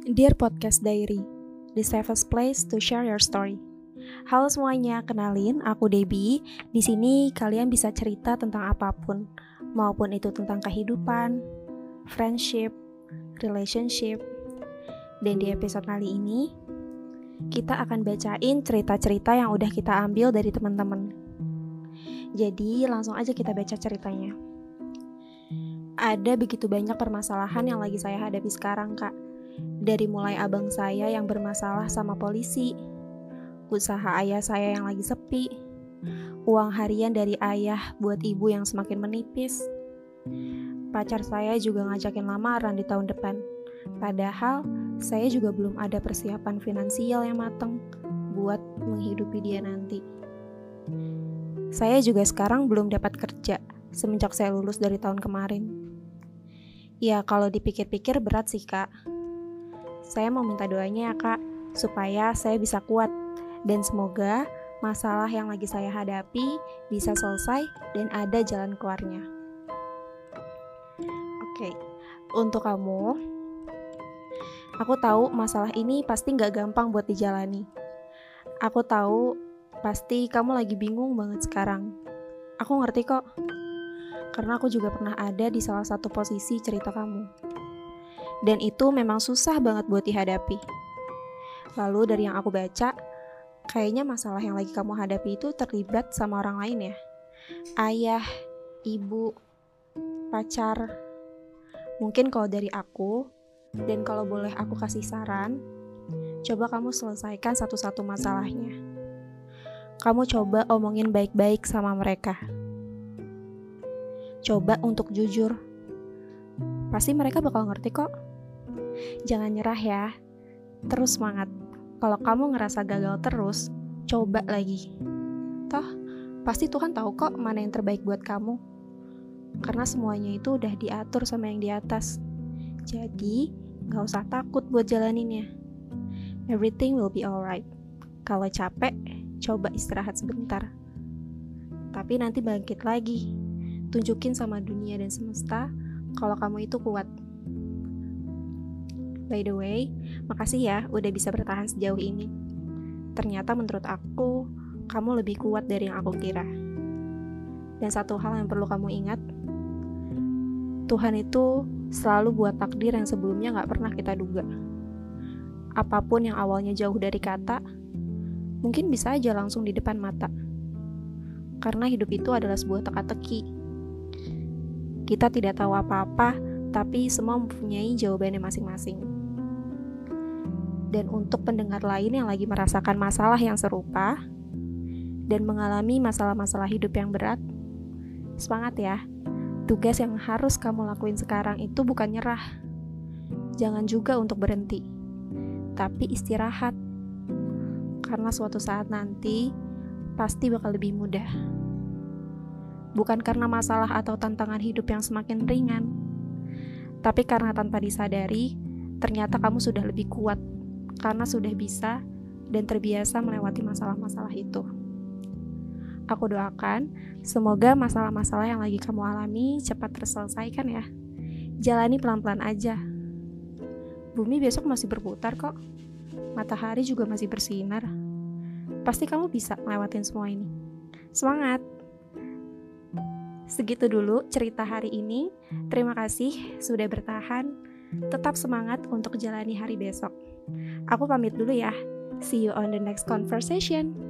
Dear Podcast Diary, the safest place to share your story. Halo semuanya, kenalin aku Debbie. Di sini kalian bisa cerita tentang apa pun, maupun itu tentang kehidupan, friendship, relationship. Dan di episode kali ini, kita akan bacain cerita-cerita yang udah kita ambil dari teman-teman. Jadi, langsung aja kita baca ceritanya. Ada begitu banyak permasalahan yang lagi saya hadapi sekarang, Kak dari mulai abang saya yang bermasalah sama polisi, usaha ayah saya yang lagi sepi, uang harian dari ayah buat ibu yang semakin menipis. Pacar saya juga ngajakin lamaran di tahun depan. Padahal saya juga belum ada persiapan finansial yang matang buat menghidupi dia nanti. Saya juga sekarang belum dapat kerja semenjak saya lulus dari tahun kemarin. Ya kalau dipikir-pikir berat sih kak saya mau minta doanya ya kak, supaya saya bisa kuat dan semoga masalah yang lagi saya hadapi bisa selesai dan ada jalan keluarnya. Oke, untuk kamu, aku tahu masalah ini pasti nggak gampang buat dijalani. Aku tahu pasti kamu lagi bingung banget sekarang. Aku ngerti kok, karena aku juga pernah ada di salah satu posisi cerita kamu dan itu memang susah banget buat dihadapi. Lalu dari yang aku baca, kayaknya masalah yang lagi kamu hadapi itu terlibat sama orang lain ya. Ayah, ibu, pacar. Mungkin kalau dari aku, dan kalau boleh aku kasih saran, coba kamu selesaikan satu-satu masalahnya. Kamu coba omongin baik-baik sama mereka. Coba untuk jujur. Pasti mereka bakal ngerti kok. Jangan nyerah ya. Terus semangat. Kalau kamu ngerasa gagal terus, coba lagi. Toh, pasti Tuhan tahu kok mana yang terbaik buat kamu. Karena semuanya itu udah diatur sama yang di atas. Jadi, gak usah takut buat jalaninnya. Everything will be alright. Kalau capek, coba istirahat sebentar. Tapi nanti bangkit lagi. Tunjukin sama dunia dan semesta kalau kamu itu kuat. By the way, makasih ya udah bisa bertahan sejauh ini. Ternyata menurut aku, kamu lebih kuat dari yang aku kira. Dan satu hal yang perlu kamu ingat, Tuhan itu selalu buat takdir yang sebelumnya gak pernah kita duga. Apa pun yang awalnya jauh dari kata, mungkin bisa aja langsung di depan mata. Karena hidup itu adalah sebuah teka-teki. Kita tidak tahu apa-apa, tapi semua mempunyai jawabannya masing-masing dan untuk pendengar lain yang lagi merasakan masalah yang serupa dan mengalami masalah-masalah hidup yang berat, semangat ya. Tugas yang harus kamu lakuin sekarang itu bukan nyerah. Jangan juga untuk berhenti, tapi istirahat. Karena suatu saat nanti pasti bakal lebih mudah. Bukan karena masalah atau tantangan hidup yang semakin ringan, tapi karena tanpa disadari, ternyata kamu sudah lebih kuat karena sudah bisa dan terbiasa melewati masalah-masalah itu. Aku doakan semoga masalah-masalah yang lagi kamu alami cepat terselesaikan ya. Jalani pelan-pelan aja. Bumi besok masih berputar kok. Matahari juga masih bersinar. Pasti kamu bisa ngelewatin semua ini. Semangat! Segitu dulu cerita hari ini. Terima kasih sudah bertahan. Tetap semangat untuk jalani hari besok. Aku pamit dulu ya. See you on the next conversation.